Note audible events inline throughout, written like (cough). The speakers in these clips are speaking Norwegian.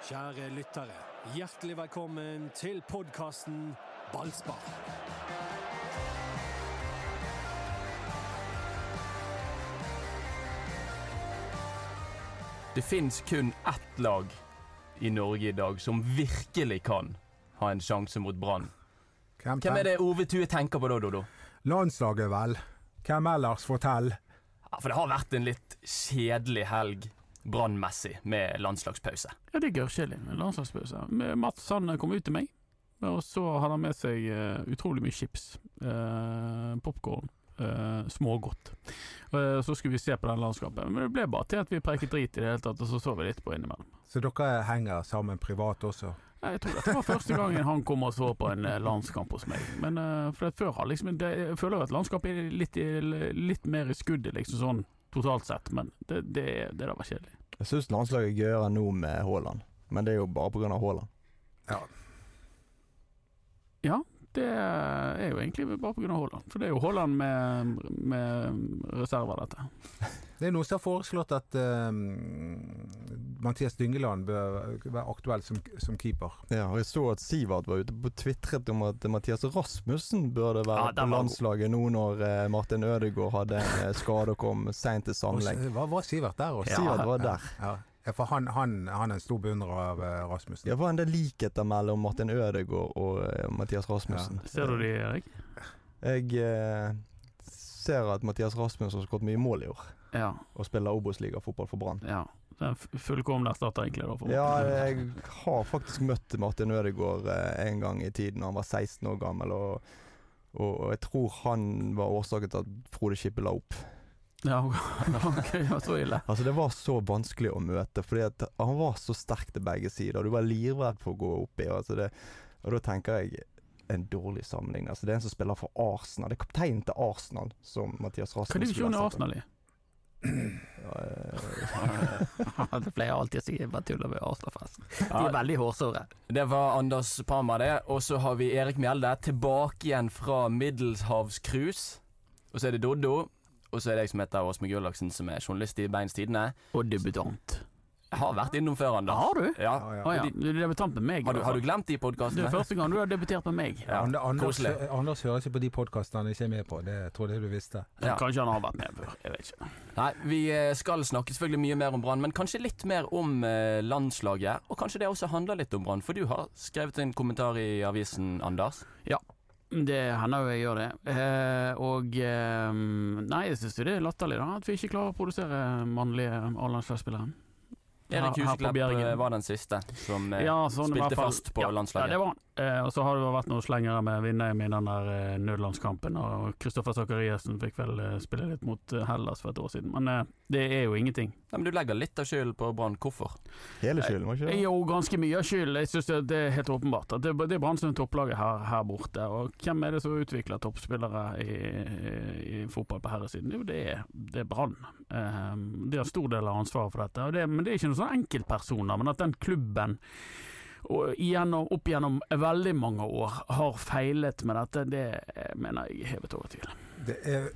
Kjære lyttere, hjertelig velkommen til podkasten Ballspar. Det fins kun ett lag i Norge i dag som virkelig kan ha en sjanse mot Brann. Hvem, Hvem er det Ove Tue tenker på da, Dodo? Landslaget, vel. Hvem ellers? Fortell. Ja, for det har vært en litt kjedelig helg brannmessig med landslagspause. Ja, det er gørrkjedelig med landslagspause. Mats han kom ut til meg, og så hadde han med seg uh, utrolig mye chips. Uh, Popkorn. Uh, smågodt. Uh, så skulle vi se på den landskapet. Men det ble bare til at vi preiket drit i det hele tatt, og så så vi litt på innimellom. Så dere henger sammen privat også? Jeg tror dette var første gangen han kom og så på en landskamp hos meg. Men uh, for før har liksom det, Jeg føler jo at landskapet er litt, litt mer i skuddet, liksom sånn totalt sett, men det, det, det da var kjedelig. Jeg syns landslaget er gøyere nå med Haaland, men det er jo bare pga. Haaland. Ja. Ja, det er jo egentlig bare pga. Haaland. For det er jo Haaland med, med reserver, dette. Det er noen som har foreslått at uh, Mathias Dyngeland bør være aktuell som, som, keeper. Ja, og jeg så at Sivert var ute på tvitret om at Mathias Rasmussen burde være ja, på landslaget nå når uh, Martin Ødegaard hadde en skade og kom seint til samling. Var, var Sivert der også? Ja, Sivert var der. Ja. Ja, for han, han, han, er en stor beundrer av uh, Rasmussen. Ja, for en del likheter mellom Martin Ødegaard og uh, Mathias Rasmussen. Ja. Ser du de, Erik? Jeg eh, ser at Mathias Rasmussen har skåret mye mål i år. Ja. Og spiller Obos-ligafotball for Brann. Ja. Den fullkomne erstatter egentlig, da. For ja, jeg har faktisk møtt Martin Ødegaard en gang i tiden da han var 16 år gammel, og, og jeg tror han var årsaken til at Frode Skippe la opp. Ja, (laughs) ok, det var så ille. Altså Det var så vanskelig å møte, fordi at han var så sterk til begge sider. Du var livredd for å gå oppi. Altså det, og da tenker jeg en dårlig sammenligning. Altså Det er en som spiller for Arsenal. Det er kapteinen til Arsenal som Mathias Rasmussen Hva divisjon er Arsenal i? (laughs) det pleier alltid å si bare tuller med Arsenal-fansen. De er veldig hårsåre. Det var Anders Parma, det. Og så har vi Erik Mjelde tilbake igjen fra Middelshavscruise. Og så er det Doddo. Og så er det jeg som heter Åsmund Gullaksen, som er journalist i Beins Tidende. Og debutant. Jeg har vært innom før, Anders. Har du? Ja. Ah, ja. Ah, ja. Du er debutant med meg. Har du, har du glemt de podkastene? Det er første gang du har debutert med meg. Ja, Anders, Anders hører ikke på de podkastene han ikke er med på. Det trodde jeg du visste. Ja. Kanskje han har vært med før. Jeg vet ikke. Nei, vi eh, skal snakke selvfølgelig mye mer om Brann, men kanskje litt mer om eh, landslaget. Og kanskje det også handler litt om Brann, for du har skrevet en kommentar i avisen, Anders? Ja. Det hender jo jeg gjør det. Eh, og eh, Nei, jeg syns det er latterlig da at vi ikke klarer å produsere mannlige A-landslagsspillere. Erik Huseklepp var den siste som eh, ja, sånn, spilte fall, fast på ja, landslaget. Ja, det var han. Eh, og så har det vært noen slengere med Vindheim i den der eh, nødlandskampen, og Kristoffer Sakariassen fikk vel eh, spille litt mot eh, Hellas for et år siden. Men eh, det er jo ingenting. Ja, men du legger litt av skylden på Brann. Hvorfor? Hele skylden, var ikke det? Jo, ganske mye av skylden. Jeg syns det, er helt åpenbart. At det, det er Brann som er topplaget her, her, borte. Og hvem er det som utvikler toppspillere i, i, i fotball på herresiden? Jo, det er, det er Brann. de har stor del av ansvaret for dette. Det, men det er ikke noen sånn enkeltpersoner, men at den klubben og igjennom, opp gjennom veldig mange år har feilet med dette, det mener jeg hevet over tvil. Det er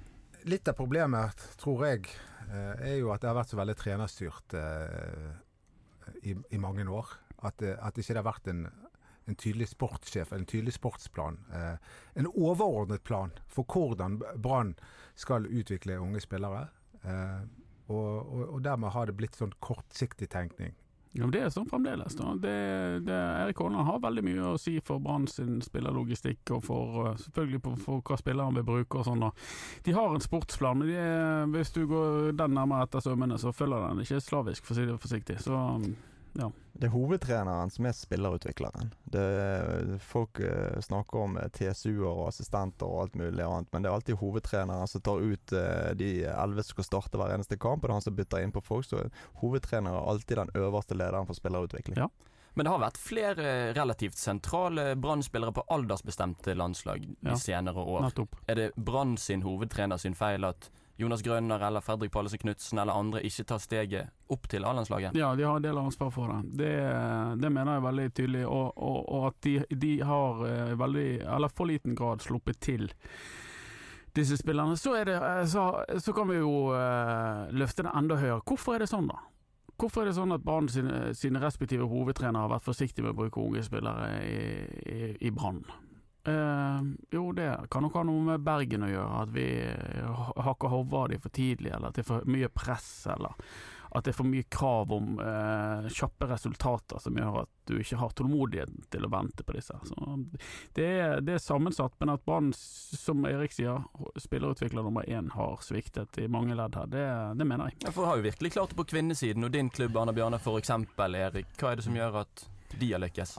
litt av problemet, tror jeg, er jo at det har vært så veldig trenerstyrt eh, i, i, mange år. At, at ikke det har vært en, en tydelig sportssjef, en tydelig sportsplan. Eh, en overordnet plan for hvordan Brann skal utvikle unge spillere. Eh, og, og, og dermed har det blitt sånn kortsiktig tenkning. Ja, men Det er sånn fremdeles. da. Det, det, Erik Haaland har veldig mye å si for Brann sin spillerlogistikk, og for, uh, selvfølgelig på, for hva spilleren vil bruke og sånn. De har en sportsplan, men de, hvis du går den nærmere etter sømmene, så følger den ikke slavisk, for å si det forsiktig. Så ja. Det er hovedtreneren som er spillerutvikleren. Det, folk uh, snakker om uh, TSU-er og assistenter og alt mulig annet, men det er alltid hovedtreneren som tar ut uh, de elleve som skal starte hver eneste kamp, og det er han som bytter inn på folk. Så hovedtrener er alltid den øverste lederen for spillerutvikling. Ja. Men det har vært flere relativt sentrale Brann-spillere på aldersbestemte landslag de ja. senere år. Nettopp. Er det Brann sin hovedtrener sin feil at Jonas Grønner eller Fredrik Pallesen Knutsen eller andre ikke tar steget opp til A-landslaget? Ja, de har en del ansvar for det. Det, det mener jeg veldig tydelig. Og, og, og at de, de har eh, veldig, eller for liten grad, sluppet til disse spillerne. Så, det, så, så kan vi jo uh, løfte det enda høyere. Hvorfor er det sånn, da? Hvorfor er det sånn at Brann sine, sine respektive hovedtrenere har vært forsiktige med å bruke unge spillere i, i, i Brann? Eh, jo, det kan nok ha noe med Bergen å gjøre. At vi hakker hodet av dem for tidlig, eller at det er for mye press, eller at det er for mye krav om uh, kjappe resultater som gjør at du ikke har tålmodighet til å vente på disse. Så det, er, det er sammensatt, men at Brann, som Erik sier, spillerutvikler nummer én har sviktet i mange ledd her, det, det mener jeg. Ja, for har jo virkelig klart det på kvinnesiden, og din klubb Arne Bjarne eksempel, Erik. Hva er det som gjør at de har lykkes?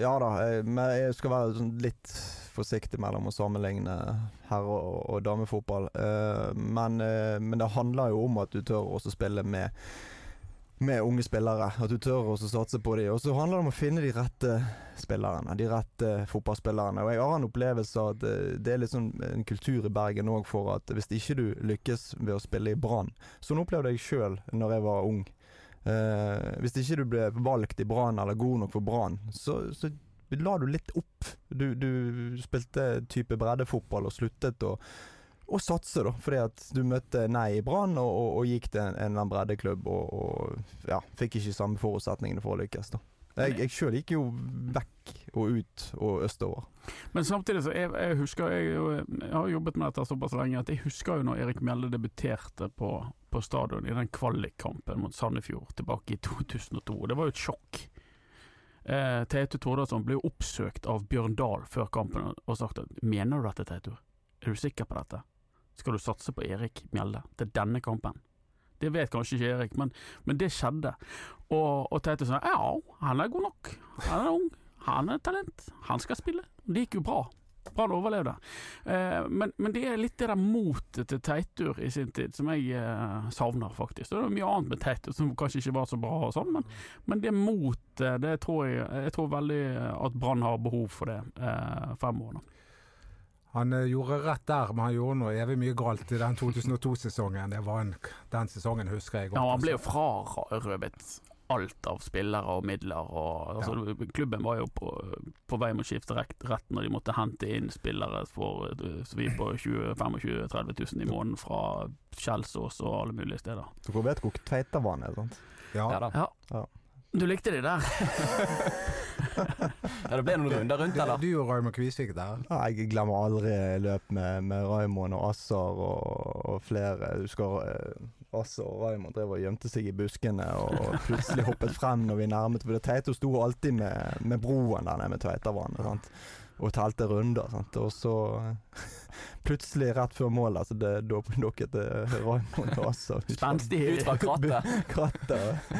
Ja, da, jeg, men jeg skal være sånn litt forsiktig mellom å sammenligne herre- og, og damefotball. Eh, men, eh, men det handler jo om at du tør også spille med med unge spillere. At du tør også satse på dem. Og så handler det om å finne de rette spillerne. De rette fotballspillerne. Og jeg har en opplevelse av at eh, det er litt sånn en kultur i Bergen òg for at hvis ikke du lykkes ved å spille i Brann Sånn opplevde jeg sjøl når jeg var ung. Eh, hvis ikke du ble valgt i Brann eller god nok for Brann, så, så la du litt opp. Du, du spilte type breddefotball og sluttet å å satse, da. Fordi at du møtte nei i Brann, og, og, og gikk til en, en breddeklubb og, og ja, fikk ikke samme forutsetningene for å lykkes. da. Jeg, jeg sjøl gikk jo vekk og ut og østover. Men samtidig så jeg, jeg husker jeg, jeg har jobbet med dette såpass lenge at jeg husker jo når Erik Mjelde debuterte på, på stadion i den kvalikkampen mot Sandefjord tilbake i 2002. Det var jo et sjokk. Eh, Teitu Tordalsson ble jo oppsøkt av Bjørn Dahl før kampen og sagt at mener du dette, Teitu? Er du sikker på dette? Skal du satse på Erik Mjelde til denne kampen? Det vet kanskje ikke Erik, men, men det skjedde. Og, og Tete sa ja, han er god nok. Han er ung. Han er talent. Han skal spille. Det gikk jo bra. Brann overlevde. Eh, men, men det er litt det der motet til Teitur i sin tid som jeg eh, savner, faktisk. Det er mye annet med Teitur som kanskje ikke var så bra og sånn, men, men det motet, det tror jeg Jeg tror veldig at Brann har behov for det eh, fremover. Han eh, gjorde rett der, men han gjorde noe evig mye galt i den 2002-sesongen. Det var en, Den sesongen husker jeg godt. Ja, han ble jo altså. frarøvet alt av spillere og midler. Og, altså, Klubben var jo på, på vei med å skifte rett, rett når de måtte hente inn spillere for eh, så vi på 20 25 000-30 000 i måneden fra Kjelsås og alle mulige steder. Dere vet hvor Tveitavann er, sant? Ja. Ja da. Ja. Du likte de der? (laughs) Ja, det ble noen runder rundt, eller? du og Raymond Kvisvik der. Ja, jeg glemmer aldri løp med, med Raymond og Assar og, og flere. Du husker eh, Assar og Raymond drev og gjemte seg i buskene og plutselig hoppet frem når vi nærmet For Teito sto alltid med, med broen der nede med Tveitavannet. Og telte runder. Sant? Og så (laughs) plutselig, rett før mål, altså det (laughs) dukket eh, Raymond og Assar ut fra- Spenstige, Ut fra krattet. krattet.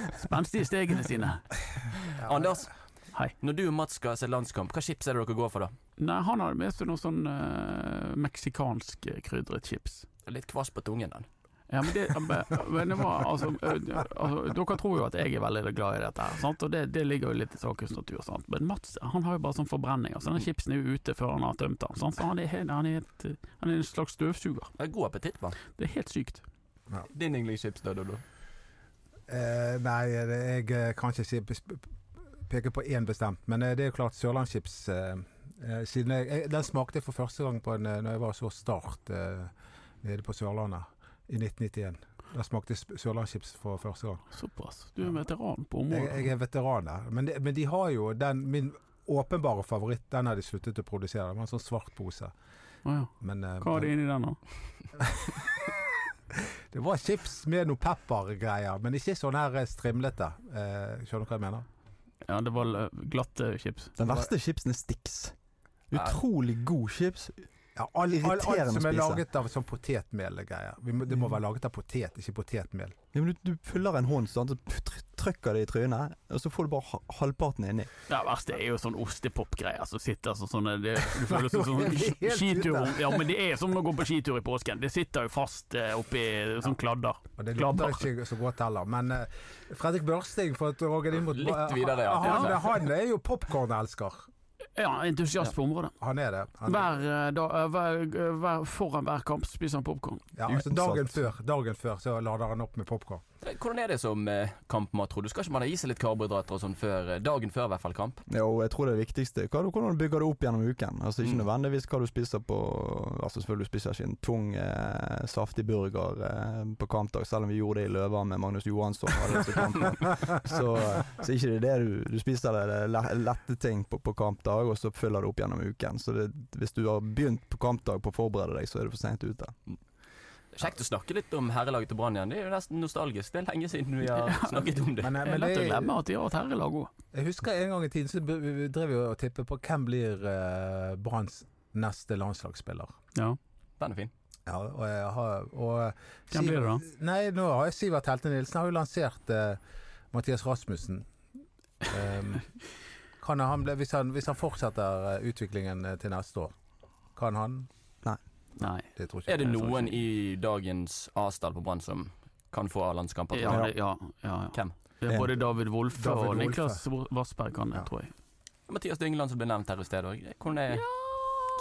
i stegene sine. Anders, Hei. når du og Mats skal se landskamp, hva chips er det dere går for da? Nei, han hadde med seg noe sånn uh, meksikansk krydret chips. Litt kvass på tungen, den. Ja, men det, men det var altså, altså Dere tror jo at jeg er veldig glad i dette, her sant? og det, det ligger jo litt i sakens natur. Sant? Men Mats han har jo bare sånn forbrenning. Altså, den chipsen er jo ute før han har tømt den. Sant? Så han er, helt- han, er et, han er en slags støvsuger. Det er god appetitt, hva? Det er helt sykt. Din yndlingschips, da, Dodo? Eh, nei, jeg eh, kan ikke si, peke på én bestemt, men eh, det er jo klart Sørlandschips eh, eh, siden jeg, jeg, Den smakte jeg for første gang på en, eh, når jeg var så Start eh, nede på Sørlandet i 1991. Da smakte jeg Sørlandschips for første gang. Såpass. Du er veteran på området. jeg er veteran der. Men men de har jo den Min åpenbare favoritt, den har de sluttet å produsere. Det var en sånn svart pose. Å ja. Men eh, Hva er det inni den, da? (laughs) det var chips med noe peppergreier, men ikke sånn her eh, strimlete. Eh, skjønner du hva jeg mener? Ja, det var glatte chips. Den verste chipsen er Stix. Utrolig god chips. Ja, all, all, alt som er laget av sånn potetmelgreier. Vi må- Det må være laget av potet, ikke potetmel. Ja, men du, du fyller en hånd, sånn, så trykker det i trynet, og så får du bare halvparten inni. Ja, verst det er jo sånn ostepop-greier som sitter sånn sånne det, Du føler som (laughs) sånn Helt skitur Ja, men det er som å gå på skitur i påsken. Det sitter jo fast eh, oppi sånn kladder. Og det lukter ikke så godt heller. Men eh, Fredrik Børsting, for at Roger Litt videre, ja. Han, han er jo popkornelsker. Ja, entusiast på området. Han er det. Han, Hver, eh, da, eh, hver, hver, foran hver kamp spiser han popkorn. ja, altså dagen før, dagen før så lader han opp med popkorn. Hvordan er det som eh, kampmat, tror du? Skal ikke man ha i seg litt karbohydrater og sånn før, eh, dagen før i hvert fall kamp? Jo, jeg tror det viktigste er Hvordan du bygger det opp gjennom uken. Altså Ikke Mm. nødvendigvis hva du spiser på Altså Selvfølgelig du spiser ikke en tung, eh, saftig burger eh, på kampdag, selv om vi gjorde det i Løva med Magnus Johansson. (laughs) så, så ikke det er det du, du spiser det, det lette ting på, på kampdag, og så fyller du opp gjennom uken. Så det, hvis du har begynt på kampdag på å forberede deg, så er du for seint ute. Kjekt å snakke litt om herrelaget til Brann igjen. Det er jo nesten nostalgisk. Det er lenge siden vi har (laughs) snakket om det. Men, men Det er lett å glemme at de har et herrelag òg. jeg husker en gang i tiden så drev vi og tippet på hvem blir uh, Branns neste landslagsspiller. Ja. Den er fin. Ja, og jeg har og Hvem blir det da? Nei, nå har jeg Sivert Helte Nilsen har jo lansert uh, Mathias Rasmussen. Um, (laughs) kan han bli, hvis, han, hvis han fortsetter eh, utviklingen eh, til neste år, kan han Nei. Det tror ikke Er det jeg. noen i dagens A-stall på Brann som kan få A-landskamper? Ja, ja, ja, ja. Hvem? Det er både David Wolfe David og Niklas Vassberg kan det, Ja. tror jeg. Mathias Dyngeland som ble nevnt her i sted òg. Hvordan er ja,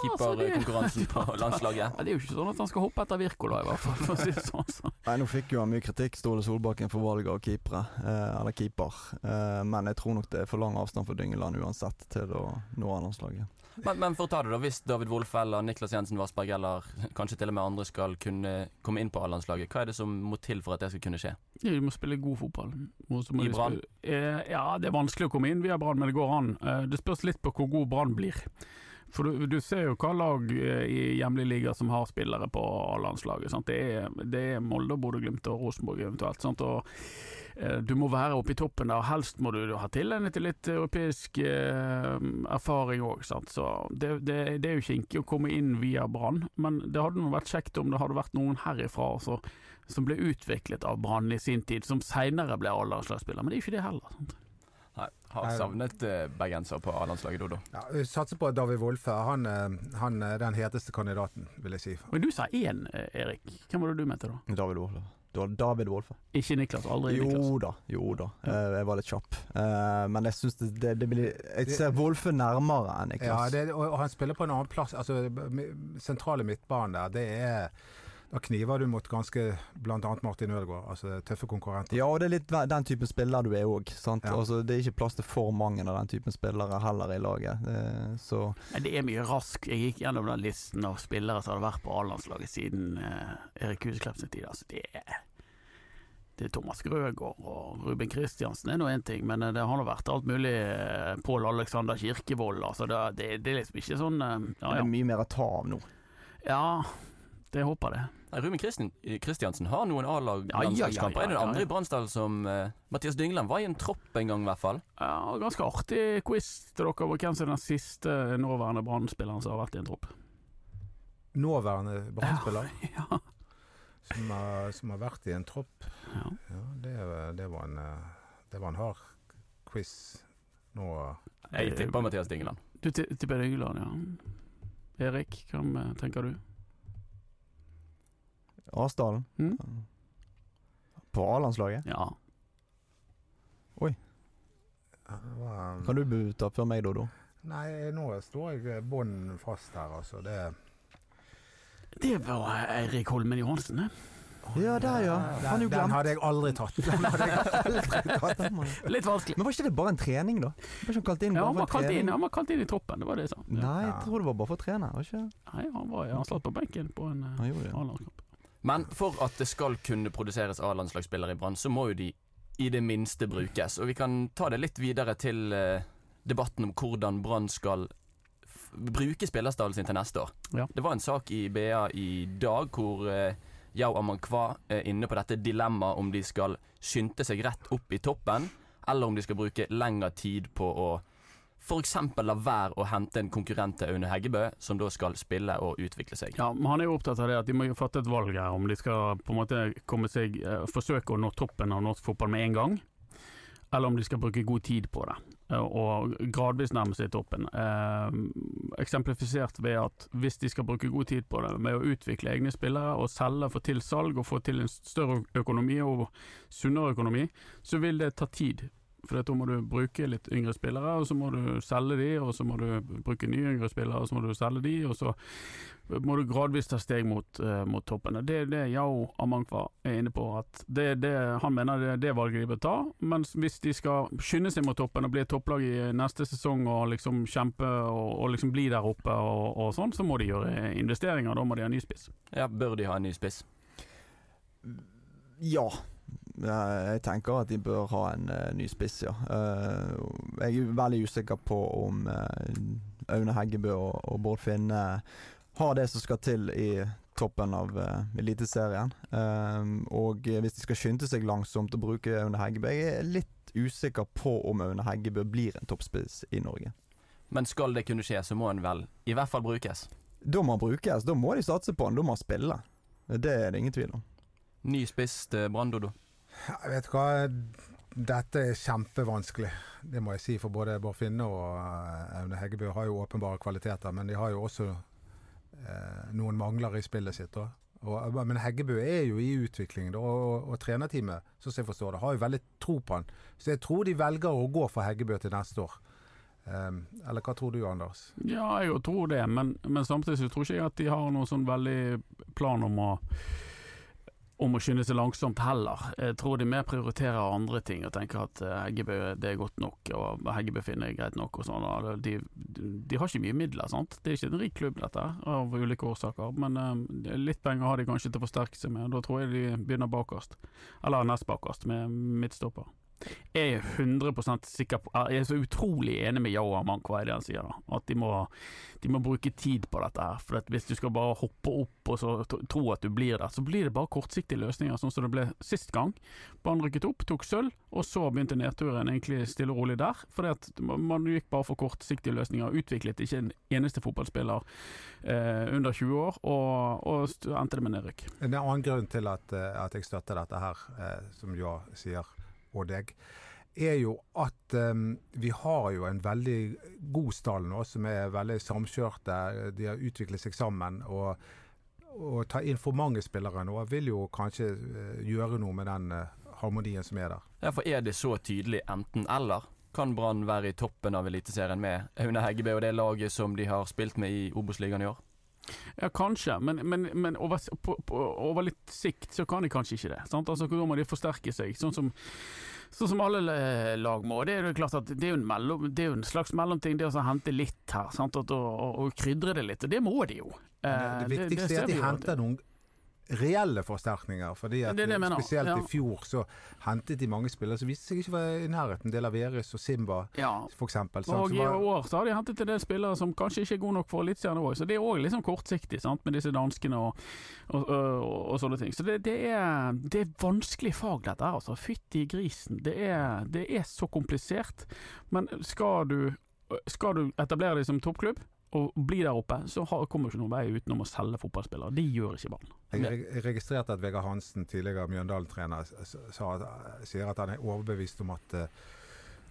keeperkonkurransen på landslaget? (laughs) Ja, det er jo ikke sånn at han skal hoppe etter Wirkola, i hvert fall, for å si det sånn. Så. Nei, Nå fikk jo han mye kritikk, Ståle Solbakken, for valget av keepere. Eh, eller keeper. Eh, men jeg tror nok det er for lang avstand for Dyngeland uansett til å nå A-landslaget. Men, men for å ta det da, hvis David Wolff eller Niklas Jensen Vassberg eller kanskje til og med andre skal kunne komme inn på A-landslaget, hva er det som må til for at det skal kunne skje? Ja, De må spille god fotball. I Brann? Eh, ja, det er vanskelig å komme inn via Brann, men det går an. Eh, det spørs litt på hvor god Brann blir. For du, du ser jo hva lag eh, i hjemlig liga som har spillere på A-landslaget. Det det er Molde, og Bodø-Glimt og Rosenborg eventuelt. sant? Og Du må være oppe i toppen der. Helst må du ha tilegnet til litt europeisk eh, erfaring òg. Så det, det, det er jo kinkig å komme inn via Brann, men det hadde vært kjekt om det hadde vært noen herifra også, som ble utviklet av Brann i sin tid, som seinere ble A-landslagsspiller. Men det er jo ikke det heller. sant? Nei, har savnet eh, bergenser på A-landslaget, Dodo. Ja, vi satser på David Wolfe. Han, eh, han er den heteste kandidaten, vil jeg si. Men du sa én, eh, Erik. Hvem var det du mente da? David Wolfe. David Wolfe. Ikke Niklas? Aldri Niklas? Jo da, jo da. Eh, jeg var litt kjapp. Eh, men jeg syns det, det, det blir Jeg ser Wolfe nærmere enn Ja, Niklas. det, og, og han spiller på en annen plass. Altså, sentrale midtbanen der, det er Da kniver du mot ganske annet Martin Ødegaard. Altså tøffe konkurrenter. Ja, og det er litt den typen spiller du er òg. Ja. Altså, det er ikke plass til for mange av den typen spillere heller i laget. Det, så Nei, det er mye rask. Jeg gikk gjennom den listen av spillere som hadde vært på A-landslaget siden eh, Erik Huseklepp sin tid. Altså, det er Thomas Grøgaard og Ruben Kristiansen er nå én ting, men eh, det har nå vært alt mulig. eh, Pål Alexander Kirkevold. Altså, det, det, det er liksom ikke sånn ja, Ja, det er mye mer å ta av nå. ja det håper jeg. Ruben Kristiansen har noen Ja, ja, ja, A-lag-landslagskamper. ja, Er det andre i Bransdal som uh, Mathias Dyngeland var i en tropp en gang, i hvert fall. Ja, ganske artig quiz til dere over hvem som er den siste nåværende Brann-spilleren som har vært i en tropp. Nåværende Brann-spiller (laughs) Ja. som, har- som har vært i en tropp. ja. Ja, det, det, var en, eh, det var en hard quiz nå. Jeg tipper Mathias Dyngeland. Du tipper Dyngeland, ja. Erik, eh, tenker du? Asdalen. Mm? På A-landslaget. Ja. Oi. Kan du bu- ta før meg, Dodo? Nei, nå står jeg bånn fast her, altså. Det Det var Eirik Holmen Johansen, det. Ja, der, ja. Den, Han er jo den hadde jeg aldri tatt. Den hadde jeg aldri (laughs) tatt. Litt vanskelig. Men var ikke det bare en trening, da? Var ikke han kalt inn Ja, han var kalt inn, han var kalt inn i troppen, det var det jeg sa. Ja. Nei, jeg tror det var bare for å trene. Var ikke? Nei, han, var, han satt på benken på en det. A-landskamp. Men for at det skal kunne produseres A-landslagsspillere i Brann, så må jo de i det minste brukes. Og vi kan ta det litt videre til eh, debatten om hvordan Brann skal bruke spillerstallen sin til neste år. Ja. Det var en sak i BA i dag hvor uh, Yao Amankwa er inne på dette dilemmaet om de skal skynde seg rett opp i toppen, eller om de skal bruke lengre tid på å f.eks. la være å hente en konkurrent til Aune Heggebø, som da skal spille og utvikle seg. Ja, men han er jo opptatt av det at de må jo fatte et valg her, om de skal på en måte komme seg eh, forsøke å nå toppen av norsk fotball med en gang, eller om de skal bruke god tid på det, eh, og gradvis nærme seg toppen. Eh, eksemplifisert ved at hvis de skal bruke god tid på det med å utvikle egne spillere og selge, få til salg og få til en større økonomi og sunnere økonomi, så vil det ta tid. For da må du bruke litt yngre spillere, og så må du selge de, og så må du bruke nye yngre spillere, og så må du selge de, og så må du gradvis ta steg mot, uh, mot toppen. Det er det Yao Amankwa er inne på, at det, det, han mener det er det valget de bør ta. Mens hvis de skal skynde seg mot toppen og bli et topplag i neste sesong og liksom kjempe og, og liksom bli der oppe og, og sånn, så må de gjøre investeringer. Da må de ha ny spiss. Ja, Bør de ha en ny spiss? Ja. Jeg tenker at de bør ha en eh, ny spiss, ja. Eh, jeg er veldig usikker på om eh, Aune Heggebø og, Bård Finne har det som skal til i toppen av Eliteserien. Og hvis de skal skynde seg langsomt og bruke Aune Heggebø Jeg er litt usikker på om Aune Heggebø blir en toppspiss i Norge. Men skal det kunne skje, så må en vel i hvert fall brukes? Da må han brukes. Da må de satse på han. Da må han spille. Det er det ingen tvil om. Ny spiss til Brann, Dodo? Jeg vet hva, dette er kjempevanskelig. Det må jeg si. For både Bård Finne og uh, Aune Heggebø har jo åpenbare kvaliteter, men de har jo også eh, noen mangler i spillet sitt. Og, men Heggebø er jo i utvikling, da, og, og, trenerteamet som jeg forstår det, har jo veldig tro på han. Så jeg tror de velger å gå for Heggebø til neste år. Um, eller hva tror du, Anders? Ja, jeg tror det, men, men samtidig så tror ikke at de har noen sånn veldig plan om å om å skynde seg langsomt heller. Jeg tror de mer prioriterer andre ting og tenker at eh, Heggebø det er godt nok, og Heggebø finner jeg greit nok og sånn. De, de, har ikke mye midler, sant. Det er ikke en rik klubb dette, av ulike årsaker. Men uh, litt penger har de kanskje til å forsterke seg med, da tror jeg de begynner bakerst. Eller nest bakerst, med midtstopper. Jeg er 100 sikker på Jeg er så utrolig enig med Yao Amankwa i det han sier. da At de må, de må bruke tid på dette. her For Hvis du skal bare hoppe opp og så tro at du blir der, så blir det bare kortsiktige løsninger, sånn som det ble sist gang. Banen rykket opp, tok sølv, og så begynte nedturen egentlig stille og rolig der. At man gikk bare for kortsiktige løsninger. Utviklet ikke en eneste fotballspiller eh, under 20 år, og, og endte det med nedrykk. En annen grunn til at, eh, at jeg støtter dette her, eh, som Jo sier og deg, er jo at um, vi har jo en veldig god stall nå, som er veldig samkjørte. De har utviklet seg sammen. og å ta inn for mange spillere nå vil jo kanskje uh, gjøre noe med den uh, harmonien som er der. Ja, for Er det så tydelig enten-eller? Kan Brann være i toppen av Eliteserien med Aune Heggebø og det laget som de har spilt med i Obos-ligaen i år? Ja, kanskje, men, men, men over, på, på, over, litt sikt så kan de kanskje ikke det. Sant? Altså, Da må de forsterke seg, sånn som, sånn som alle lag må. Det er jo klart at det er jo en, mellom, det er jo en slags mellomting, det å hente litt her. Sant? Og, og, og, krydre det litt, og det må de jo. Det, det, viktigste det, er at de henter noen reelle forsterkninger. fordi at det det Spesielt ja. i fjor så hentet de mange spillere som viste seg ikke være i nærheten. Del Averis og Simba, ja. f.eks. Og i år så har de hentet en del spillere som kanskje ikke er gode nok for Eliteserien òg, så det er òg liksom kortsiktig sant? med disse danskene og, og, og, og sånne ting. Så det, det, er, det er vanskelig fag, dette her. Altså. Fytti grisen. Det er, det er så komplisert. Men skal du, skal du etablere deg som toppklubb? Og bli der oppe, så har, kommer ikke noen vei utenom å selge fotballspillere. De gjør ikke Brann. Jeg registrerte at Vegard Hansen, tidligere Mjøndalen-trener, sier at han er overbevist om at, eh,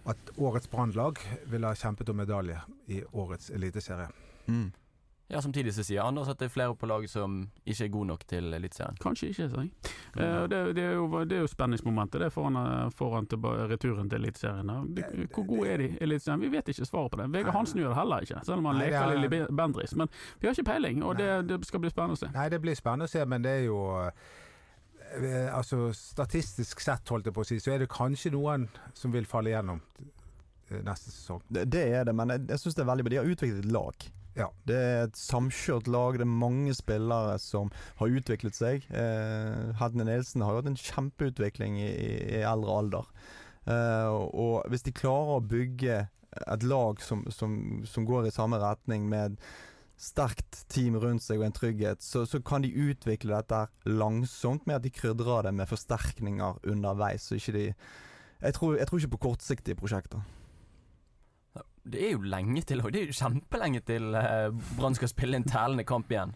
at årets Brannlag ville ha kjempet om medalje i årets eliteserie. Mm. Ja, Samtidig så sier Anders at det er flere på laget som ikke er gode nok til Eliteserien. Kanskje ikke, sier jeg. Eh, det, det, er jo, det er jo spenningsmomentet det foran, foran til returen til Eliteserien. Hvor gode er de i Eliteserien? Vi vet ikke svaret på det. Vegard Hansen gjør det heller ikke, selv om han Nei, leker er... Lilly Bendris. Men vi har ikke peiling, og det, det, skal bli spennende å se. Nei, det blir spennende å se, men det er jo eh, altså Statistisk sett, holdt jeg på å si, så er det kanskje noen som vil falle igjennom eh, neste sesong. Det, det er det, men jeg, jeg syns det er veldig bra. De har utviklet et lag. Ja. Det er et samkjørt lag. Det er mange spillere som har utviklet seg. Eh, Hedne Nilsen har jo hatt en kjempeutvikling i, i eldre alder. Eh, og hvis de klarer å bygge et lag som, som, som går i samme retning med sterkt team rundt seg og en trygghet, så, så, kan de utvikle dette langsomt med at de krydrer det med forsterkninger underveis. Så ikke de jeg tror, jeg tror ikke på kortsiktige prosjekter det er jo lenge til, det er jo kjempelenge til uh, Brann skal spille en tælende kamp igjen.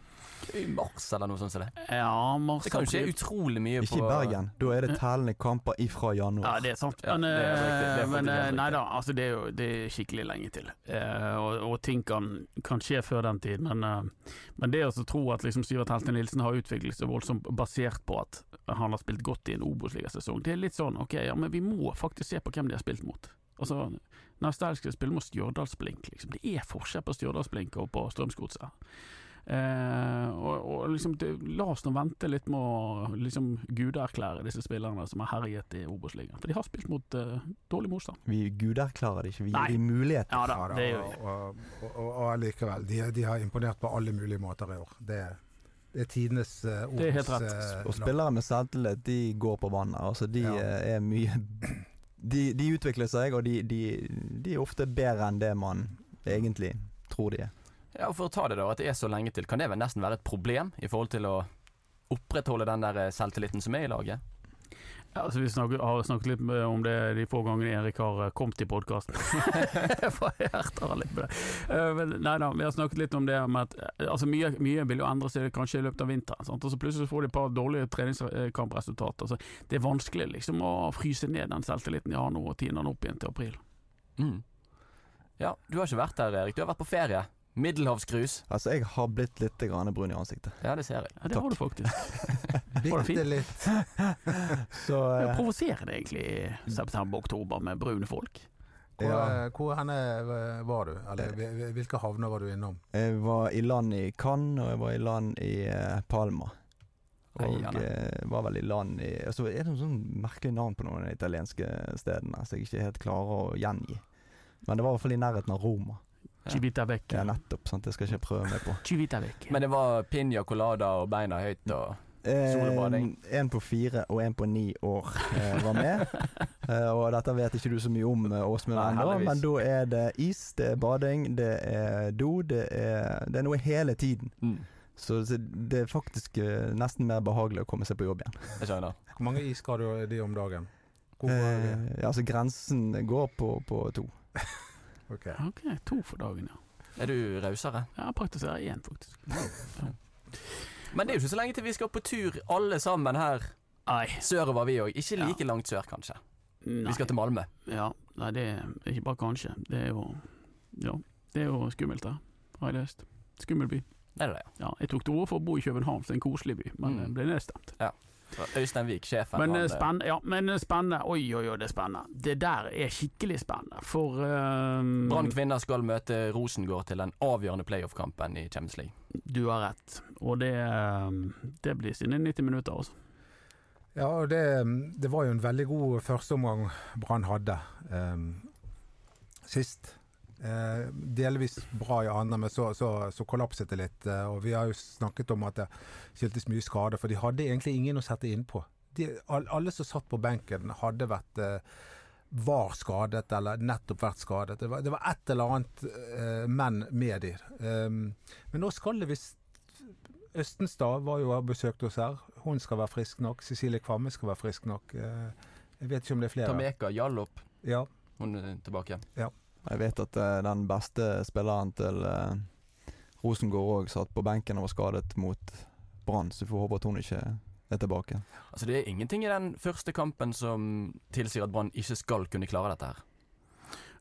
I mars eller noe sånt som det. Ja, mars Det kan jo skje utrolig mye Ikke i Bergen. Da er det tælende kamper ifra Ja, januar. det er sant. Ja, Men, det er riktig. Det er eh, men eh, nei da, altså det er jo det er skikkelig lenge til. Eh, og, og ting kan, kan skje før den tid. Men, eh, men det å tro at liksom Sivert Helte Nilsen har utviklet seg voldsomt basert på at han har spilt godt i en Obos-ligasesong, det er litt sånn ok, ja, men vi må faktisk se på hvem de har spilt mot. Altså, Naustdal skal spille mot Stjørdalsblink, liksom. Det er forskjell på Stjørdalsblink og på Strømsgodset. Eh, og, og liksom det, La oss nå vente litt med å liksom guderklære disse spillerne som har herjet i Obos-ligaen. For de har spilt mot eh, dårlig motstand. Vi guderklærer det ikke, vi Nei. gir dem muligheter. Ja da, det gjør vi. og, og, og, og allikevel, de, de har imponert på alle mulige måter i år. Det, det er tidenes uh, Det er helt rett. Og spillere med selvtillit, de går på vannet. Altså, de Ja. eh, er mye de, de utvikler seg, og de, de, de er ofte bedre enn det man egentlig tror de er. Ja, og For å ta det da, at det er så lenge til, kan det vel nesten være et problem i forhold til å opprettholde den der selvtilliten som er i laget? Ja, altså vi snakker, har snakket litt om det de få gangene Erik har eh, kommet i podkasten. (laughs) Jeg hjerter litt på det. Eh, men Nei da, vi har snakket litt om det med at eh, altså mye, mye vil jo endre seg kanskje i løpet av vinteren. Sant? Og så plutselig får de et par dårlige treningskampresultater. Altså, det er vanskelig liksom å fryse ned den selvtilliten de har nå, og tine den opp igjen til april. Mm. Ja, du har ikke vært der, Erik. Du har vært på ferie. Middelhavscruise. Altså, jeg har blitt litt grann brun i ansiktet. Ja, det ser jeg. Ja, det har du faktisk. (laughs) Bitte litt. (laughs) Så Det er eh, provoserende egentlig september-oktober med brune folk. Hvor, ja, eh, hvor henne eh, var du? Eller hvilke havner var du innom? jeg var i land i Cannes, og jeg var i land i Palma. Og eh, var vel i land i altså, Er det noen sånn merkelige navn på noen av de italienske stedene som jeg ikke helt klarer å gjengi? Men det var i hvert fall i nærheten av Roma. Civita vecchia. Ja, nettopp. sant? Det skal ikke jeg prøve meg på. (laughs) Civita vecchia. Men det var piña colada og beina høyt og Solbading. Eh, en på fire og en på ni år eh, var med. (laughs) Eh, og dette vet ikke du så mye om, eh, Åsmund, ennå, men da er det is, det er bading, det er do, det er, det er noe hele tiden. mm, Så det det er faktisk eh, nesten mer behagelig å komme seg på jobb igjen. (laughs) Jeg skjønner. Hvor mange is skal du de om dagen? Hvor, Eh, ja, altså Grensen går på, på to. Ok. okay to for dagen, ja. Er du rausere? Ja, praktiserer én, faktisk. Men det er jo ikke så lenge til vi skal på tur, alle sammen her Nei. sørover, vi òg. Ikke Ja. like langt sør, kanskje. Nei. Vi skal til Malmö. Ja, nei, det er ikke bare kanskje. Det er jo Ja, det er jo skummelt der, har jeg lest. Skummel by. Er det det, Ja, jeg tok til orde for å bo i København, så det er en koselig by, men Mm. ble nedstemt. ja? Øystein Wiik, sjefen. Men eh, eh, spennende, ja, men eh, spennende. Oi, oi, oi, det er spennende. Det der er skikkelig spennende, for um, Brann kvinner skal møte Rosengård til den avgjørende playoff-kampen i Champions League. Du har rett, og det, det blir sine 90 minutter, altså. Ja, og det, det var jo en veldig god førsteomgang Brann hadde um, sist. Eh, delvis bra i andre, men så, så, så kollapset det litt. eh, og vi har jo snakket om at det skyldtes mye skade, for de hadde egentlig ingen å sette innpå. Alle som satt på benken, hadde vært eh, var skadet eller nettopp vært skadet. Det var, det var et eller annet eh, menn med de. Um, men nå skal det visst Østenstad var jo og besøkte oss her. Hun skal være frisk nok. Cecilie Kvamme skal være frisk nok. Eh, Jeg vet ikke om det er flere. Tameka Jallop, Ja, hun er tilbake. Jeg vet at eh, den beste spilleren til uh, Rosengård òg satt på benken og var skadet mot Brann, så vi får håpe at hun ikke er tilbake. Altså Det er ingenting i den første kampen som tilsier at Brann ikke skal kunne klare dette her.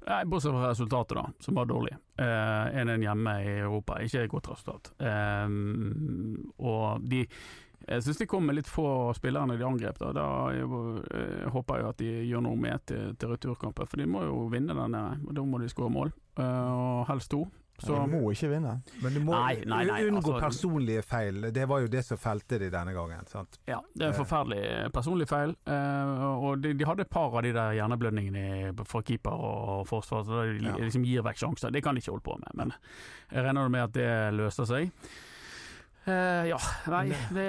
Nei, Bortsett fra resultatet, da, som var dårlig. 1-1 eh, hjemme i Europa, ikke et godt resultat. Eh, og de Jeg syns de kom med litt få spillere når de angrep. Da, da eh, håper jeg at de gjør noe med til, til returkampen, for de må jo vinne den nede. Og da må de skåre mål, eh, og helst to. Så de må ikke vinne. Men du må Nei, nei, nei, unngå altså- personlige feil. Det var jo det som felte de denne gangen. sant? Ja, det er en forferdelig personlig feil. Eh, og de, de hadde et par av de der hjerneblødningene fra keeper og forsvar, så de Ja. liksom gir vekk sjanser. Det kan de ikke holde på med, men jeg regner med at det løser seg. Eh, ja, nei, det,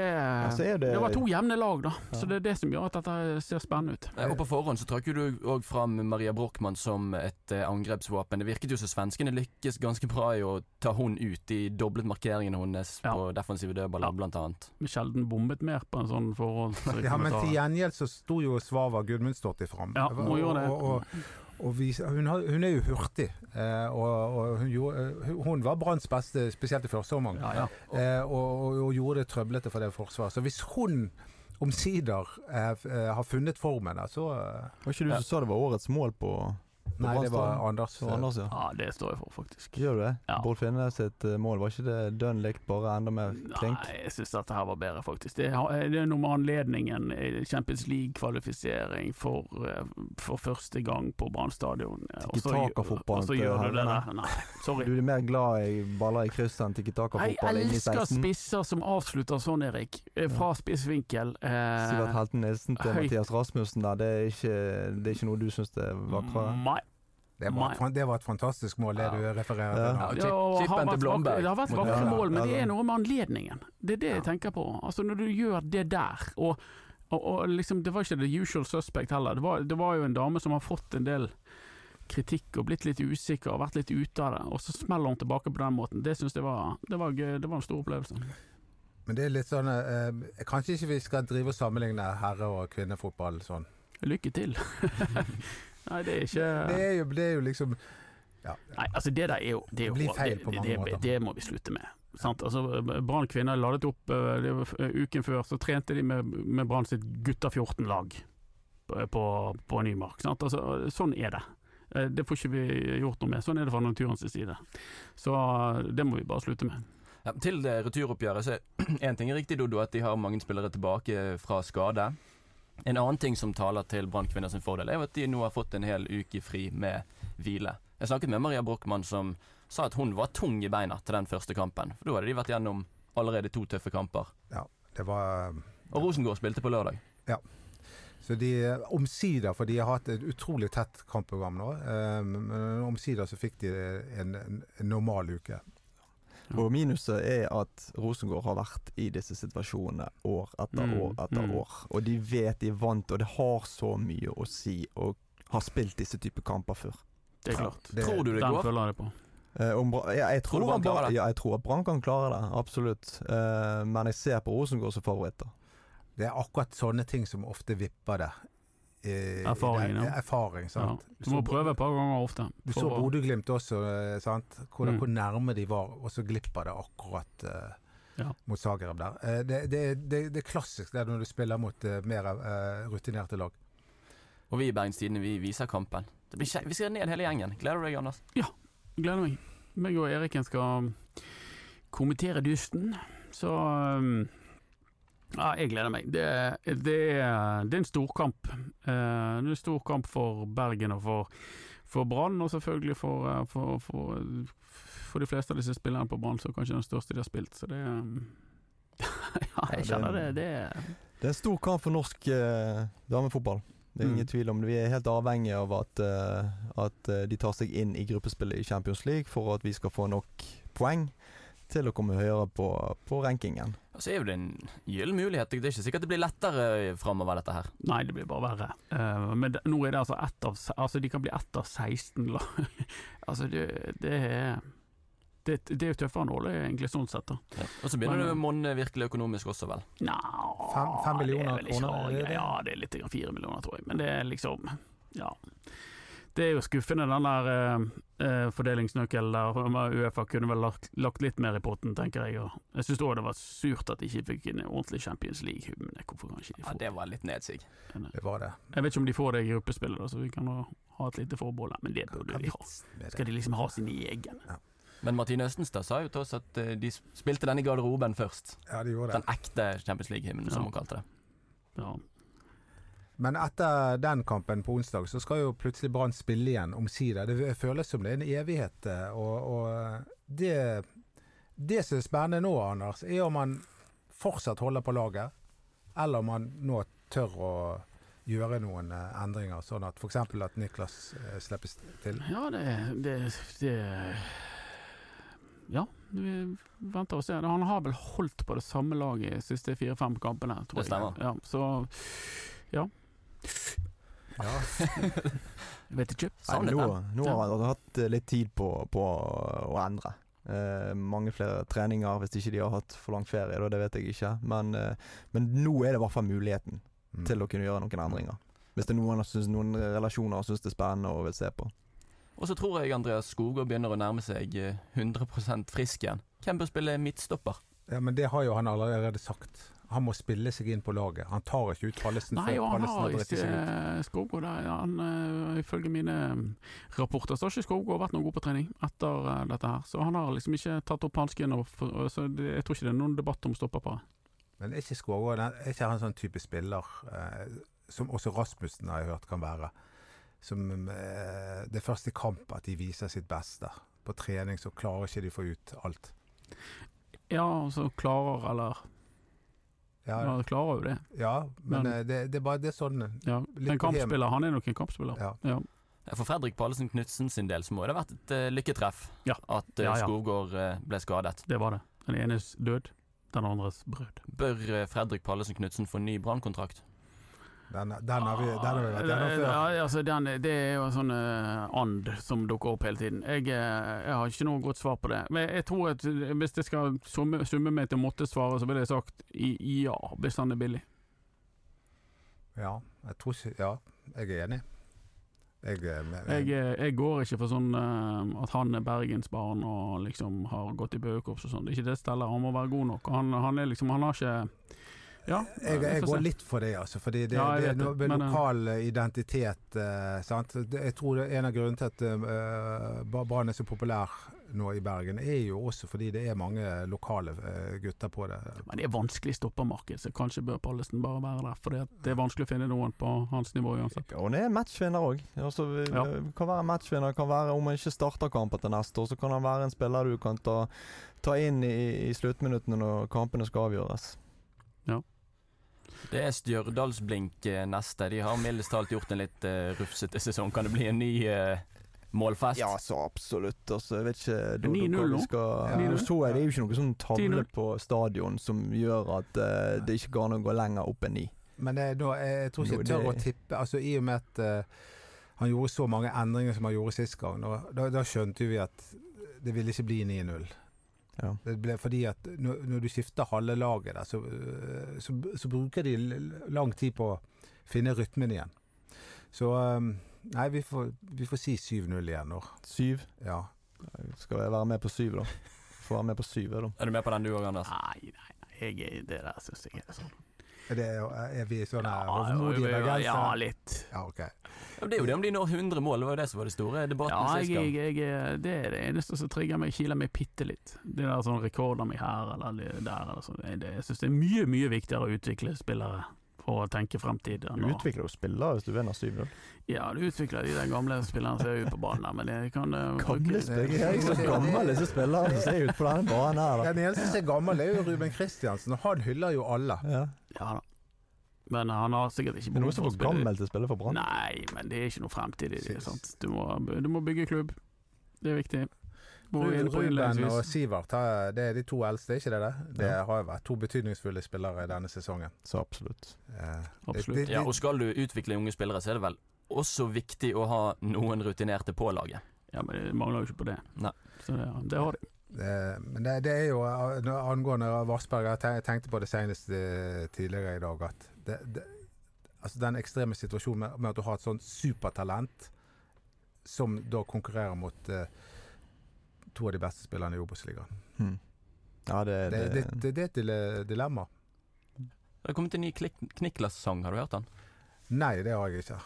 Altså, er det- det var to jevne lag, da. Ja. Så det er det som gjør at dette ser spennende ut. Eh, Og på forhånd så trakk du òg fram Maria Brochmann som et eh, angrepsvåpen. Det virket jo som svenskene lykkes ganske bra i å ta hun ut. De doblet markeringene hennes Ja. på defensive dødballer, Ja. blant annet. Sjelden bommet mer på en sånn forhold. Ja, Men til gjengjeld så sto jo Svava Gudmundsdottir fram. Ja. Og, og, og vi, hun, har, hun er jo hurtig, eh, og, og hun, gjorde, eh, hun var Branns beste, spesielt i første omgang. Ja, ja. Eh, og, og, og gjorde det trøblete for det forsvaret. Så hvis hun omsider eh, eh, har funnet formen, så eh, Var ikke du som sa det var årets mål på Nei, det var Anders. Anders. var Anders, ja. ja, det står jeg for, faktisk. Gjør du det? Ja. Bård Finnes sitt eh, mål, var ikke det dønn likt, bare enda mer klink? Nei, jeg syns dette her var bedre, faktisk. Det, det er noe med anledningen Champions League-kvalifisering for, eh, for første gang på Brann stadion. Eh, og så gjør- Tiki-taka-fotballen Og så til det der. Nei, sorry. Du er mer glad i baller i kryss enn tiki Jeg elsker spisser som avslutter sånn, Erik. Eh, Fra spissvinkel. Eh, Sivert Helten Nilsen til. Mathias Rasmussen der, det er ikke, det er ikke noe du syns er vakrere? Det var, det var et fantastisk mål, det Ja. du refererer til. Ja, Ja, chip- chippen til Blomberg Det har vært vakre mål, men det er noe med anledningen. Det er det jeg tenker på. Altså Når du gjør det der, og, og, og liksom Det var ikke the usual suspect heller. Det var, det var jo en dame som har fått en del kritikk og blitt litt usikker og vært litt ute av det, og så smeller hun tilbake på den måten. Det syns jeg var, det var gøy. Det var en stor opplevelse. Men det er litt sånn eh, Kanskje ikke vi skal drive og sammenligne herre- og kvinnefotball sånn. Lykke til. (laughs) Nei, det er ikke Det er jo, det er jo liksom ja, Nei, altså det der er jo Det, er jo, Det blir feil på mange det, måter. det, det må vi slutte med. Sant? Altså, Brann kvinner ladet opp eh, det var, eh, uken før, så trente de med, med Brann sitt gutta 14-lag på, på, på Nymark. Sant? Altså, sånn er det. Eh, Det får ikke vi gjort noe med. Sånn er det fra naturens side. Så det må vi bare slutte med. Ja, til det returoppgjøret så er (clears throat) én ting er riktig, Dodo, at de har mange spillere tilbake fra skade. En annen ting som taler til Brann sin fordel, er at de nå har fått en hel uke fri med hvile. Jeg snakket med Maria Brochmann som sa at hun var tung i beina til den første kampen. For da hadde de vært gjennom allerede to tøffe kamper. Det var Og Rosengård spilte på lørdag. Ja. Så de omsider, for de har hatt et utrolig tett kampprogram nå, eh, men omsider så fikk de en, en normal uke. Og minuset er at Rosengård har vært i disse situasjonene år etter Mm, år etter mm. år. Og de vet de vant, og det har så mye å si å ha spilt disse typer kamper før. Det er klart. Det, Tror du det går? Den følger føler jeg på. Eh, om Bra- ja, jeg, Tror tror Brann ja, jeg tror at Brann kan klare det, absolutt. Uh, men jeg ser på Rosengård som favoritter. det er akkurat sånne ting som ofte vipper det. Eh, Erfaring, ja. Erfaring, Ja. Du må så- prøve et par ganger ofte. Du så Bodø-Glimt også, eh, sant? Hvor, Mm. hvor nærme de var, og så glipper det akkurat eh, Ja. mot Zagreb der. Eh, det, det, det, det er klassisk det er når du spiller mot eh, mer eh, rutinerte lag. Og vi i Bergens Tidende vi viser kampen. Det blir. Vi skal ned hele gjengen. Gleder du deg, Anders? Gleder meg. Meg og Eriken skal kommentere dysten, så um, Ja, jeg gleder meg. Det, det, det er en storkamp. Eh, det er en storkamp for Bergen og for, for Brann, og selvfølgelig for, eh, for, for, for de fleste av disse spillerne på Brann, så kanskje den største de har spilt. Så det (laughs) um, Ja, jeg kjenner det. Det Det er en stor kamp for norsk eh, damefotball. Det er ingen Mm. tvil om det. Vi er helt avhengig av at, uh, at eh, de tar seg inn i gruppespillet i Champions League for at vi skal få nok poeng til å komme høyere på, på rankingen. Og så er jo det en gyllen mulighet. Det er ikke sikkert det blir lettere framover, dette her. Nei, det blir bare verre. Uh, men det, nå er det altså ett av Altså, de kan bli ett av 16 lag. (laughs) altså, det, det er det, det er jo tøffere enn Åle, egentlig, sånn sett. da Ja. Og så begynner Men, det å monne virkelig økonomisk også, vel. Nja Fem- millioner er kroner, er? Ja, det er litt fire millioner, tror jeg. Men det er liksom Ja. Det er jo skuffende, den der eh, eh, fordelingsnøkkelen der. Uefa kunne vel lagt, lagt litt mer i potten, tenker jeg. Og jeg syns òg det var surt at de ikke fikk en ordentlig Champions League-hymne. Hvorfor kan ikke de Ja, få det var litt nedsig. Det var det. Jeg vet ikke om de får det i gruppespillet, da, så vi kan ha et lite forbehold der. Men det burde de ha. Skal de liksom ha sin egen? Men Martine Østenstad sa jo til oss at eh, de spilte den i garderoben først. Ja, de gjorde det. Den ekte Champions League-hymnen, som Ja. hun kalte det. Ja. Men etter den kampen på onsdag, så skal jo plutselig Brann spille igjen, omsider. Det føles som det er en evighet. eh, Og, og det, det som er spennende nå, Anders, er om man fortsatt holder på laget, eller om man nå tør å gjøre noen eh, endringer, sånn at f.eks. at Niklas eh, slippes til. Ja, det, det, det Ja, vi venter og ser. Han har vel holdt på det samme laget de siste fire-fem kampene, tror Det stemmer. jeg. Ja, så Ja. Jeg (laughs) vet ikke. Nei, nå, nå har han hatt eh, litt tid på, på å endre. Eh, mange flere treninger hvis ikke de har hatt for lang ferie, da, det vet jeg ikke. Men, eh, men nå er det i hvert fall muligheten Mm. til å kunne gjøre noen endringer. Hvis det er noen, synes, noen relasjoner syns det er spennende og vil se på. Og så tror jeg Andreas Skogård begynner å nærme seg eh, 100 frisk igjen. Hvem bør spille midtstopper? Ja, Men det har jo han allerede sagt. Han må spille seg inn på laget. Han tar ikke ut Pallesen Nei, før Pallesen har dritt seg ut. ikke Skogård. Han, eh, ifølge mine mm, rapporter så har ikke Skogård vært noe god på trening etter eh, dette her. Så han har liksom ikke tatt opp hansken. Så jeg tror ikke det er noen debatt om stopperparet. Men er ikke Skårgård er ikke han sånn type spiller eh, som også Rasmussen har jeg hørt kan være? Som eh, Det første først kamp at de viser sitt beste. På trening så klarer ikke de å få ut alt. Ja, så klarer eller Ja, Man klarer jo det. ja men Men- eh, det, det er bare det er sånn Ja. Litt En kampspiller. Han er nok en kampspiller. ja. Ja. For Fredrik Pallesen Knutsen sin del så må det ha vært et uh, lykketreff Ja. at uh, Ja, ja. Skogård uh, ble skadet. Det var det. Den enes død, den andres brød. Bør eh, Fredrik Pallesen Knutsen få ny brannkontrakt? Den, den, har vi, den har vi vært gjennom før. Ja, altså den, det er jo en sånn eh, and som dukker opp hele tiden. Jeg, eh, jeg har ikke noe godt svar på det. Men jeg tror at hvis jeg skal summe, summe meg til å måtte svare, så ville jeg sagt ja, hvis han er billig. Ja, jeg tror ikke Ja, jeg er enig. Jeg, eh, Jeg, eh, jeg går ikke for sånn eh, at han er bergensbarn og liksom har gått i bøkorps og sånn. Det er ikke det stellet. Han må være god nok. Han, han er liksom Han har ikke Ja, jeg, jeg går litt for det, altså. Fordi det, Ja, det er noe med men, lokal identitet. Eh, sant? Jeg tror det er en av grunnene til at eh, Brann er så populær nå i Bergen, er jo også fordi det er mange lokale eh, gutter på det. Men det er vanskelig stoppermarked, så kanskje bør Pallesen bare være der. For det, det er vanskelig å finne noen på hans nivå uansett. Og han er matchvinner òg. Altså, Ja. Kan være matchvinner. Kan være Om han ikke starter kampen til neste år, så kan han være en spiller du kan ta, ta inn i, i sluttminuttene når kampene skal avgjøres. Det er Stjørdalsblink eh, neste. De har mildest talt gjort en litt uh, rufsete sesong. Kan det bli en ny uh, målfest? Ja, så absolutt. Altså, jeg vet ikke da- 9-0 da- hva vi nå. skal- Ja. Så er det jo ikke noe sånn tavle på stadion som gjør at uh, det ikke går an å gå lenger opp enn 9. Men det, da, jeg, jeg tror ikke jeg tør å tippe. Altså I og med at han gjorde så mange endringer som han gjorde sist gang, da, da, da skjønte vi at det ville ikke bli 9-0. Ja. Det ble fordi at når, når du skifter halve laget der, så, øh, så, så bruker de lang tid på å finne rytmen igjen. Så Nei, vi får, vi får si 7-0 igjen nå. 7? Ja. Skal jeg være med på 7, da? Få være med på 7, da. Er du med på den du òg, Anders? Nei, nei, nei. Jeg, det der syns jeg er sånn. Er, det, er vi sånne Ja, hovmodige bergensere? ja, litt. Ja, ok. Ja, det er jo det om de når 100 mål. Det var jo det som var det store debatten Ja, sist gang. jeg, jeg, det er det eneste som trigger meg, kiler meg bitte litt. Det der sånn rekorder meg her eller der eller sånn. Jeg syns det er mye, mye viktigere å utvikle spillere for å tenke fremtid. Du utvikler jo spillere hvis du vinner syv, da. Ja, du utvikler de der gamle spillerne som er ute på banen der, men jeg kan eh, Gamle spillere? Jeg er ikke så gammel, disse spillerne som ser ut på denne banen her, da. Den eneste som er gammel, er jo Ruben Kristiansen, og han hyller jo alle. Ja. Ja da. Men han har sikkert ikke Det behov for å spille gammel til å spille for Brann. Nei, men det er ikke noe fremtid i det. Du, må, du må bygge klubb. Det er viktig. Må Ruben og. Sivert det er de to eldste, ikke det det? Det Ja. har jo vært to betydningsfulle spillere i denne sesongen. Så absolutt. Eh, Absolutt. det- det- Ja, og skal du utvikle unge spillere, så er det vel også viktig å ha noen rutinerte på laget. Ja, men det mangler jo ikke på det. Nei. Så det, det har de. Eh, Men det, det er jo eh, angående Vassberg Jeg tenkte på det senest eh, tidligere i dag at det, det, altså den ekstreme situasjonen med, med at du har et sånt supertalent som da konkurrerer mot eh, to av de beste spillerne i Obos-ligaen. Hmm. Ja, det, Det, det, det, det, det er et dilemma. Det har kommet en ny Kniklas-sang, har du hørt den? Nei, det har jeg ikke.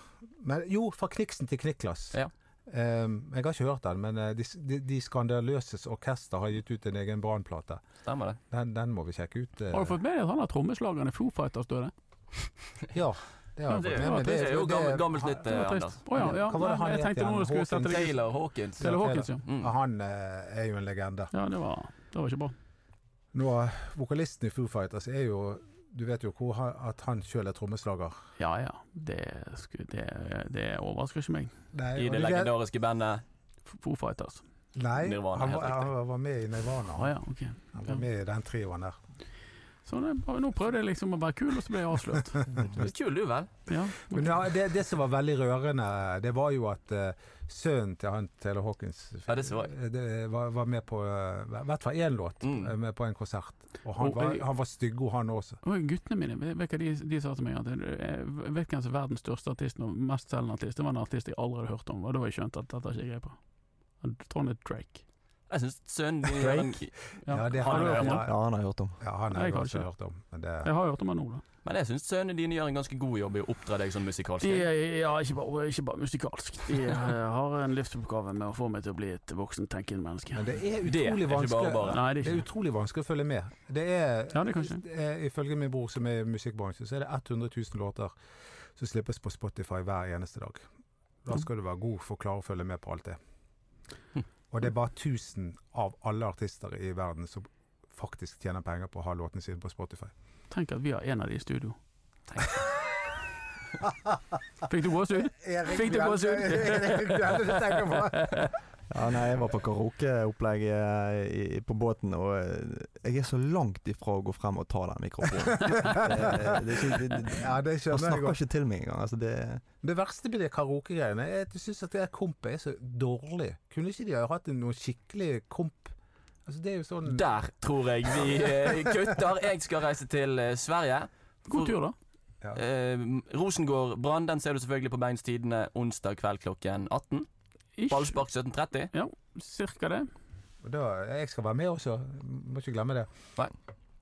Men jo, fra Kniksen til Kniklas. Ja. Eh, jeg har ikke hørt den, men eh, de, de, de Skandaløses orkester har gitt ut en egen brannplate. Stemmer det? Den, den må vi sjekke ut. eh. Har du fått med deg at han har trommeslageren i Foo Fighters døde? Ja, det har jeg Det fått med meg. det er jo gammelt, gammelt nytt, eh. Anders. Ja, ja. Hva var det han jeg het tenkte igjen? nå skulle sette Taylor Hawkins. Taylor Hawkins, ja. Mm. Han er jo en legende. Ja, det var, det var ikke bra. Nå, Vokalisten i Foo Fighters er jo Du vet jo hvor, at han sjøl er trommeslager. Ja ja, det, det, det overrasker ikke meg. Nei, I det legendariske bandet Foo Fighters. Nei, Nirvana, han, var, han var med i Nirvana. Ah, ja, okay. Han var med i den trioen der. Så det, nå prøvde jeg liksom å være kul, og så ble jeg avslørt. (laughs) Kul, du, vel? Ja. Men ja, det, det som var veldig rørende, det var jo at uh, sønnen til han Taylor Hawkins Ja, det eh, det var, var med på i i hvert fall én låt Mm. eh, med på en konsert. Og han Og var, han var styggo, han også. Og guttene mine, vet hva de, de sa til meg? At jeg vet hvem som er verdens største artist og mestselgende artist? Det var en artist jeg aldri hadde hørt om, og da har jeg skjønt at dette har ikke jeg greie på. Han er Drake. Jeg syns sønnen din en Ja, det har har jeg- ja, han? Ja, han har hørt om. Ja, han har Jeg også hørt om. Men det, Jeg har hørt om han da. Men jeg syns sønnene dine gjør en ganske god jobb i å oppdra deg sånn musikalsk. De er ja, ikke bare, ikke bare musikalsk. De eh, har en livsoppgave med å få meg til å bli et voksen, tenkende menneske. men det er utrolig det, vanskelig bare. Nei, det Det er utrolig vanskelig å følge med. Det er, Ja, det er Ifølge min bror som er i musikkbransjen, så er det 100 000 låter som slippes på Spotify hver eneste dag. Da skal du være god for å klare å følge med på alt det. Hm. (laughs) Og det er bare 1000 av alle artister i verden som faktisk tjener penger på å ha låtene sine på Spotify. Tenk at vi har en av de i studio. Fikk du gåsehud? Fikk du gåsehud? (laughs) Ja, nei, jeg var på karaokeopplegg eh, på båten, og eh, jeg er så langt ifra å gå frem og ta den mikrofonen. (laughs) det, det, det, det, Ja, det skjønner jeg snakker ikke til meg engang. Altså, det, Det verste med de karaokegreiene er at jeg syns at det kompet er så dårlig. Kunne ikke de ha hatt noe skikkelig komp? Altså, det er jo sånn Der tror jeg vi eh, kutter. Jeg skal reise til eh, Sverige. God tur, da. Ja. Eh, Rosengård Brann den ser du selvfølgelig på Bergens Tidende onsdag kveld klokken 18. Ballspark 17.30. Ja, Cirka det. Og da, jeg skal være med også, må ikke glemme det. Nei.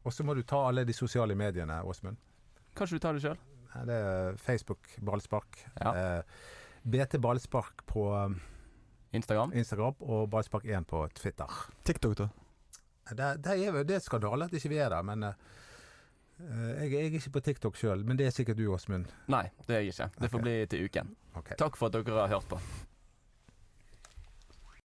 Og så må du ta alle de sosiale mediene, Åsmund. Kanskje du tar det sjøl? Det er Facebook Ballspark. Ja. Eh, BT Ballspark på um, Instagram. Instagram og Ballspark1 på Twitter. TikTok, da? Det, det er det er skandale at ikke vi er der, men eh, eh, jeg, jeg er ikke på TikTok sjøl. Men det er sikkert du, Åsmund. Nei, det er jeg ikke. Det får bli til uken. Okay. Takk for at dere har hørt på.